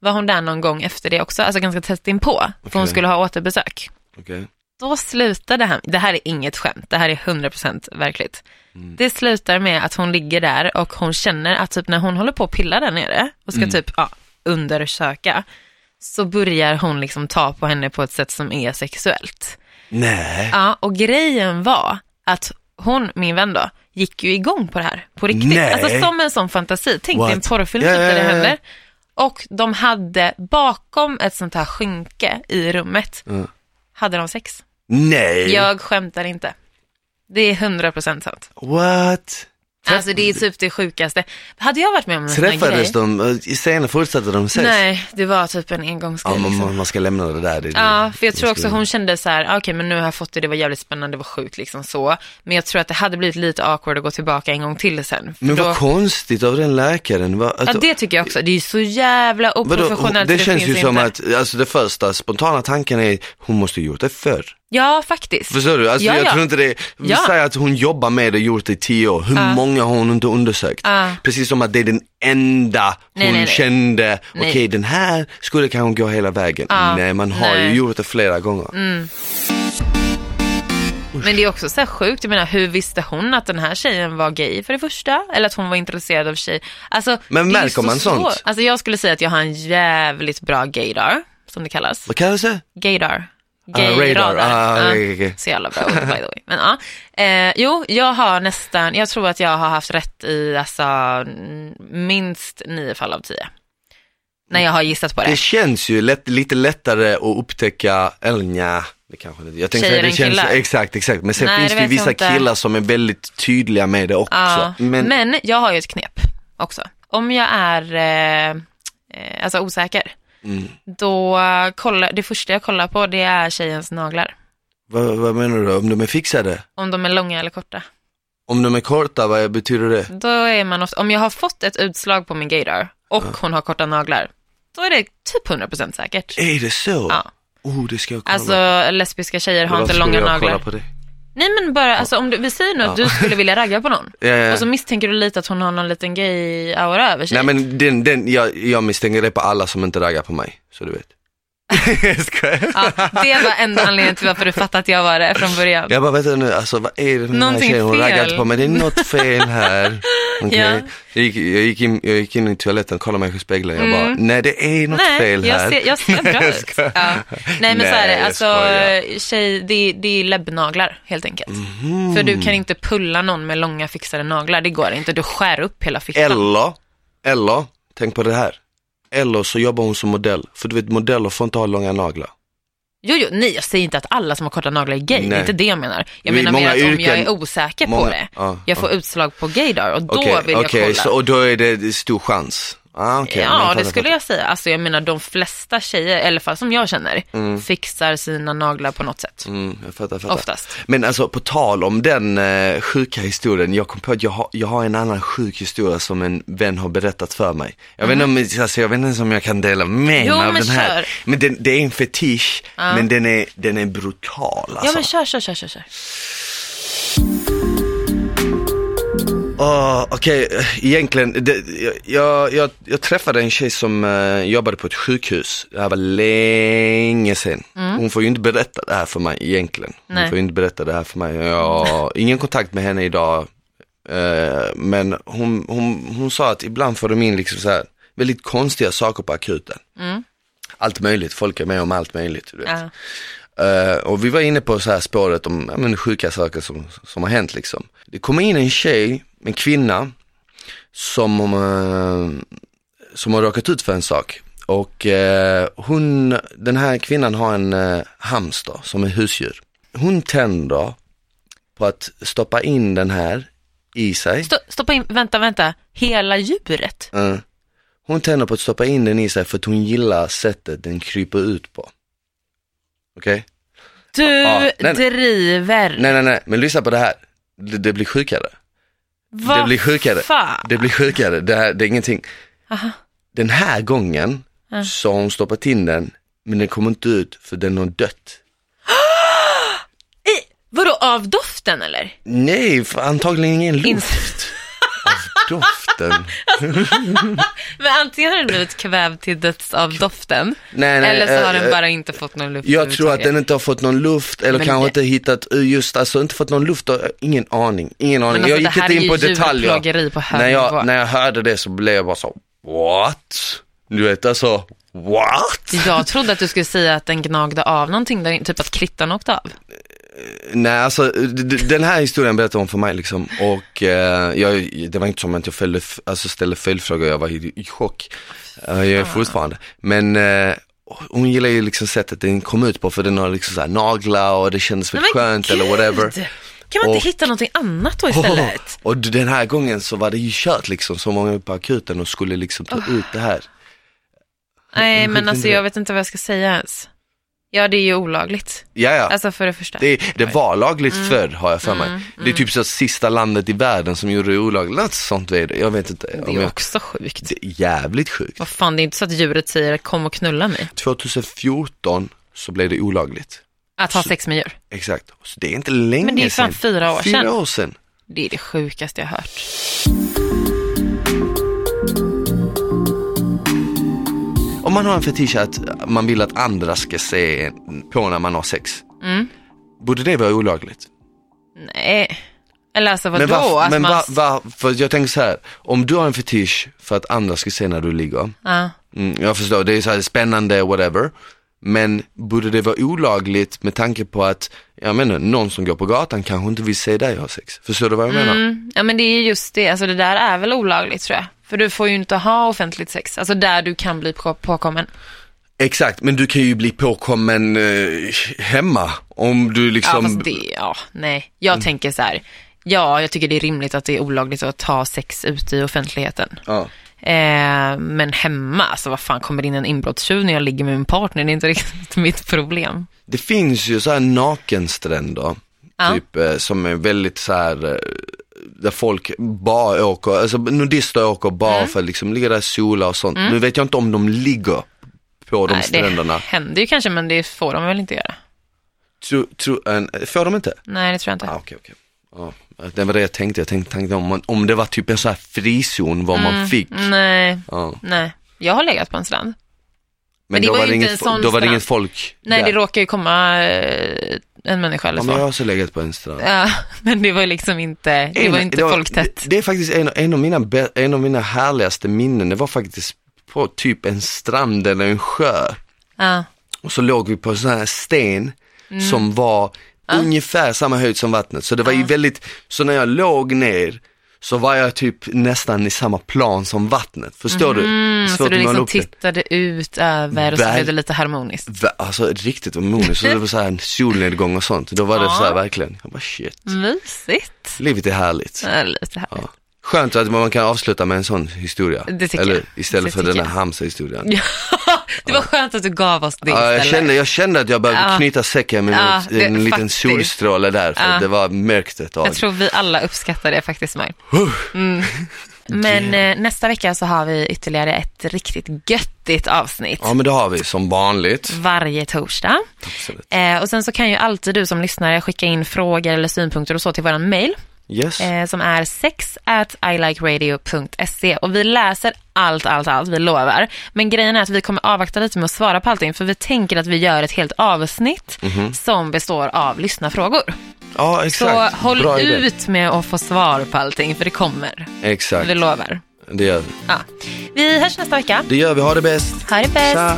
var hon där någon gång efter det också, alltså ganska tätt inpå, för hon skulle ha återbesök. Okej. Då slutade han, det här är inget skämt, det här är 100% verkligt. Mm. Det slutar med att hon ligger där och hon känner att typ när hon håller på att pilla där nere och ska Mm. typ ja, undersöka, så börjar hon liksom ta på henne på ett sätt som är sexuellt. Nej. Ja, och grejen var att hon, min vän då, gick ju igång på det här, på riktigt. Nej. Alltså som en sån fantasi. Tänk dig en porrfilm ja, där det händer. Och de hade, bakom ett sånt här skynke i rummet, Mm. hade de sex. Nej. Jag skämtar inte. Det är 100% sant. What? Alltså det är typ det sjukaste. Hade jag varit med om en sån här grej? Träffades de, scenen fortsatte de ses? Nej, det var typ en Ja, engångsgrej. man, liksom. man- man ska lämna det där. Det, Ja, för jag det tror också hon kände så här, "Ah, okej men nu har jag fått det, det var jävligt spännande, det var sjukt liksom så. Men jag tror att det hade blivit lite awkward att gå tillbaka en gång till sen. Men då, vad konstigt av den läkaren. Va, ja att, det tycker jag också, det är ju så jävla oprofessionellt. det så känns finns ju som inte. att, alltså det första spontana tanken är, hon måste ju gjort det förr. Ja, faktiskt. Förstår du? Alltså Ja, jag ja. tror inte det, vi Ja. säger att hon jobbar med det och gjort det i tio år. Hur Ja. många har hon inte undersökt? Ja. Precis som att det är den enda hon Nej, nej, nej. kände, okej den här skulle kanske gå hela vägen. Ja. Nej, man har ju gjort det flera gånger. Men det är också så här sjukt, jag menar hur visste hon att den här tjejen var gay för det första? Eller att hon var intresserad av tjej? Alltså, Men märker man sånt? svårt. Alltså jag skulle säga att jag har en jävligt bra gaydar, som det kallas. Vad kallas det? Gaydar. Radar. Gayradar. Okej, okej. Så jävla bra ord, by the way. Men ja, eh, jo, jag har nästan, jag tror att jag har haft rätt i alltså minst nio fall av tio. När jag har gissat på det. Det känns ju lätt, lite lättare att upptäcka, eller nja, det kanske inte. Jag tänkte Tjejer det än känns, killar? exakt, exakt. Men sen Nej, finns det det ju vissa killar som är väldigt tydliga med det också. Men, men, jag har ju ett knep också. Om jag är eh, eh, alltså osäker, Mm. då kollar, det första jag kollar på det är tjejens naglar. vad, vad menar du? Om de är fixade? Om de är långa eller korta. Om de är korta, vad betyder det? Då är man ofta, om jag har fått ett utslag på min gaydar och hon har korta naglar, då är det typ 100% säkert. Är det så? Ja. Oh, det ska jag kolla. Alltså lesbiska tjejer har inte långa jag kolla naglar. på det? Nej men bara, alltså om du, vi säger nu att du skulle vilja ragga på någon. Och så misstänker du lite att hon har någon liten gay-aura över sig. Nej men den, den, jag, jag misstänker det på alla som inte raggar på mig, så du vet. Ja, det var enda anledningen till varför du fattade att jag var det från början. Jag bara, vet du nu, alltså vad är det med den här Någonting tjejen? Hon raggar på mig, det är något fel här. Okej. Ja. Jag, gick, jag, gick in, jag gick in i toaletten, kollade mig i spegeln, jag bara, nej det är något Mm. Nej, fel jag här. ser, jag ser bra ut. Ja. Nej men så är Nej, det, alltså tjej, det, det är läbbnaglar helt enkelt. Mhm. För du kan inte pulla någon med långa fixade naglar, det går inte. Du skär upp hela fittan. Eller, eller, tänk på det här. Eller så jobbar hon som modell, för du vet modeller får inte ha långa naglar. Jo, jo, nej jag säger inte att alla som har korta naglar är gay, det Nej. är inte det jag menar. Jag menar många mer att om jag yrken- är osäker på många- det, ja, jag får utslag på gaydar och då Okej, vill jag okej, kolla. så, och då är det stor chans. Ah, okay, Ja, det skulle jag säga. Alltså jag menar de flesta tjejer, i alla fall som jag känner, fixar sina naglar på något sätt. Mm, jag fattar, jag fattar. Oftast. Men alltså på tal om den eh, sjuka historien, jag kom på att jag har, jag har en annan sjuk historia som en vän har berättat för mig. Jag, vet, inte om, alltså, jag vet inte om jag kan dela med mig av den här. kör. Men den, det är en fetisch, men den är, den är brutal alltså. Ja men kör, kör, kör, kör. kör. Åh, Okej, egentligen, det, jag, jag, jag träffade en tjej som eh, jobbade på ett sjukhus, det här var länge sedan. Hon får ju inte berätta det här för mig egentligen. Hon Nej. får ju inte berätta det här för mig. Jag har ingen kontakt med henne idag. Eh, men hon, hon, hon sa att ibland får de in liksom så här väldigt konstiga saker på akuten. Allt möjligt, folk är med om allt möjligt. Du vet. Eh, och vi var inne på så här spåret om ja, men, sjuka saker som, som har hänt liksom. Det kommer in en tjej, en kvinna, som, uh, som har råkat ut för en sak. Och eh, hon, den här kvinnan har en uh, hamster som är husdjur. Hon tänder på att stoppa in den här i sig. Sto- stoppa in, vänta, vänta, hela djuret? Eh, hon tänder på att stoppa in den i sig för att hon gillar sättet den kryper ut på. Okej? Du Ja, nej, nej. driver. Nej, nej, nej, men lyssna på det här. Det, det blir sjukare. Vad det blir sjukare. fan? Det blir sjukare. Det, här, det är ingenting. Aha. Den här gången så har hon stoppat in den, men den kommer inte ut för den har dött. I, vadå, av doften eller? Nej, för antagligen ingen luft. Av doften. Men antingen har den blivit kvävd till döds av doften, Nej, nej, eller så har eh, den eh, bara inte fått någon luft Jag tror att den inte har fått någon luft eller Men kanske det- inte hittat uh, just, alltså inte fått någon luft, och, ingen aning, ingen aning. alltså, jag gick inte in på detaljer. på när, jag, när jag hörde det så blev jag bara så, what? Du vet alltså, what? Jag trodde att du skulle säga att den gnagde av någonting, där, typ att klittan åkte av. Nej, alltså den här historien berättade hon för mig liksom och eh, jag, det var inte som att jag följde, alltså, ställde följdfrågor, jag var i, i chock. Eh, jag är fortfarande. Men eh, hon gillar ju liksom sättet den kom ut på för den har liksom så här naglar och det kändes väl skönt eller whatever. Kan man inte Och- hitta någonting annat då istället? Oh, och den här gången så var det ju kört liksom, så många på akuten och skulle liksom ta ut det här. Nej, men alltså jag vet inte vad jag ska säga ens. Ja, det är ju olagligt. Ja, ja. Alltså för det första. Det, det var lagligt Mm. förr har jag för mig. Det är typ så sista landet i världen som gjorde det olagligt, något sånt är det. Jag vet inte. Det är jag, också sjukt. det är jävligt sjukt. Vad fan, det är inte så att djuret säger kom och knulla mig. 2014 så blev det olagligt. Att ha sex med djur. Exakt. Så det är inte länge Men det är fan sedan. fyra år Fyra sedan. år sedan. Det är det sjukaste jag hört. Om man har en fetisch att man vill att andra ska se på när man har sex. Mm. Borde det vara olagligt? Nej. Eller alltså vadå? Men, varför, att men man... var, var, för jag tänker så här, om du har en fetisch för att andra ska se när du ligger, Ja. mm, jag förstår, det är så här spännande, whatever, men borde det vara olagligt med tanke på att, jag menar, någon som går på gatan kanske inte vill se dig ha sex, förstår du vad jag menar? Mm. ja, men det är just det. Alltså det där är väl olagligt tror jag. För du får ju inte ha offentligt sex. Alltså där du kan bli på- påkommen. Exakt, men du kan ju bli påkommen eh, hemma om du Ja, liksom... fast det, ja, nej. Jag tänker så här, ja, jag tycker det är rimligt att det är olagligt att ta sex ute i offentligheten. Ja. Eh, men hemma, alltså vad fan, kommer det in en inbrottstjuv när jag ligger med min partner? Det är inte riktigt mitt problem. Det finns ju så här nakenstränder, Ja. typ eh, som är väldigt så här eh, där folk bara åker, alltså nudister åker bara Mm. för att liksom ligga där och sola och sånt. Nu vet jag inte om de ligger på de Nej, stränderna. det händer ju kanske, men det får de väl inte göra. Tro, tro, får de inte? Nej, det tror jag inte. Ah, okej, okej. Ja, det var det jag tänkte, jag tänkte, tänkte om, man, om det var typ en så här frizon var man fick. Nej, Ja. nej. Jag har legat på en strand. Men, det då var var det inget, en sån då var det inget folk Nej, där. det råkar ju komma eh, en människa eller Ja, så. men jag har också legat på en strand. Ja, men det var liksom inte, det var inte folktätt. Det, det är faktiskt en, en, av mina, en av mina härligaste minnen, det var faktiskt på typ en strand eller en sjö. Ja. Och så låg vi på en sån här sten Mm. som var ungefär samma höjd som vattnet. Så det var ju väldigt, så när jag låg ner så var jag typ nästan i samma plan som vattnet. Förstår du? Mm, så Svårt du liksom det. tittade ut över och så blev det lite harmoniskt. Alltså riktigt harmoniskt, så det var så här en solnedgång och sånt. Då var det Ja. så här verkligen, jag bara shit, Mysigt. livet är härligt. Ja, lite här. Ja. Skönt att man kan avsluta med en sån historia. Det tycker Eller jag. istället Det för den här jag. Det var skönt att du gav oss det Ja, jag, kände, jag kände att jag behövde Ja. knyta säcken med Ja, en, det- en liten solstråle där, för Ja. det var mörkt ett tag. Jag tror vi alla uppskattar det faktiskt, Mar. Mm. Men eh, nästa vecka så har vi ytterligare ett riktigt göttigt avsnitt. Ja men det har vi som vanligt. Varje torsdag. Absolut. Eh, och sen så kan ju alltid du som lyssnare skicka in frågor eller synpunkter och så till våran mail Yes. eh, som är sex at ilikeradio.se och vi läser allt, allt, allt, vi lovar. Men grejen är att vi kommer avvakta lite med att svara på allting för vi tänker att vi gör ett helt avsnitt Mhm. som består av lyssnarfrågor. Ja Så exakt. håll Bra idé. ut med att få svar på allting för det kommer. Exakt. Vi lovar. Det gör vi. Ja. Vi hörs nästa vecka. Det gör vi, ha det bäst. Ha det bäst. Tja.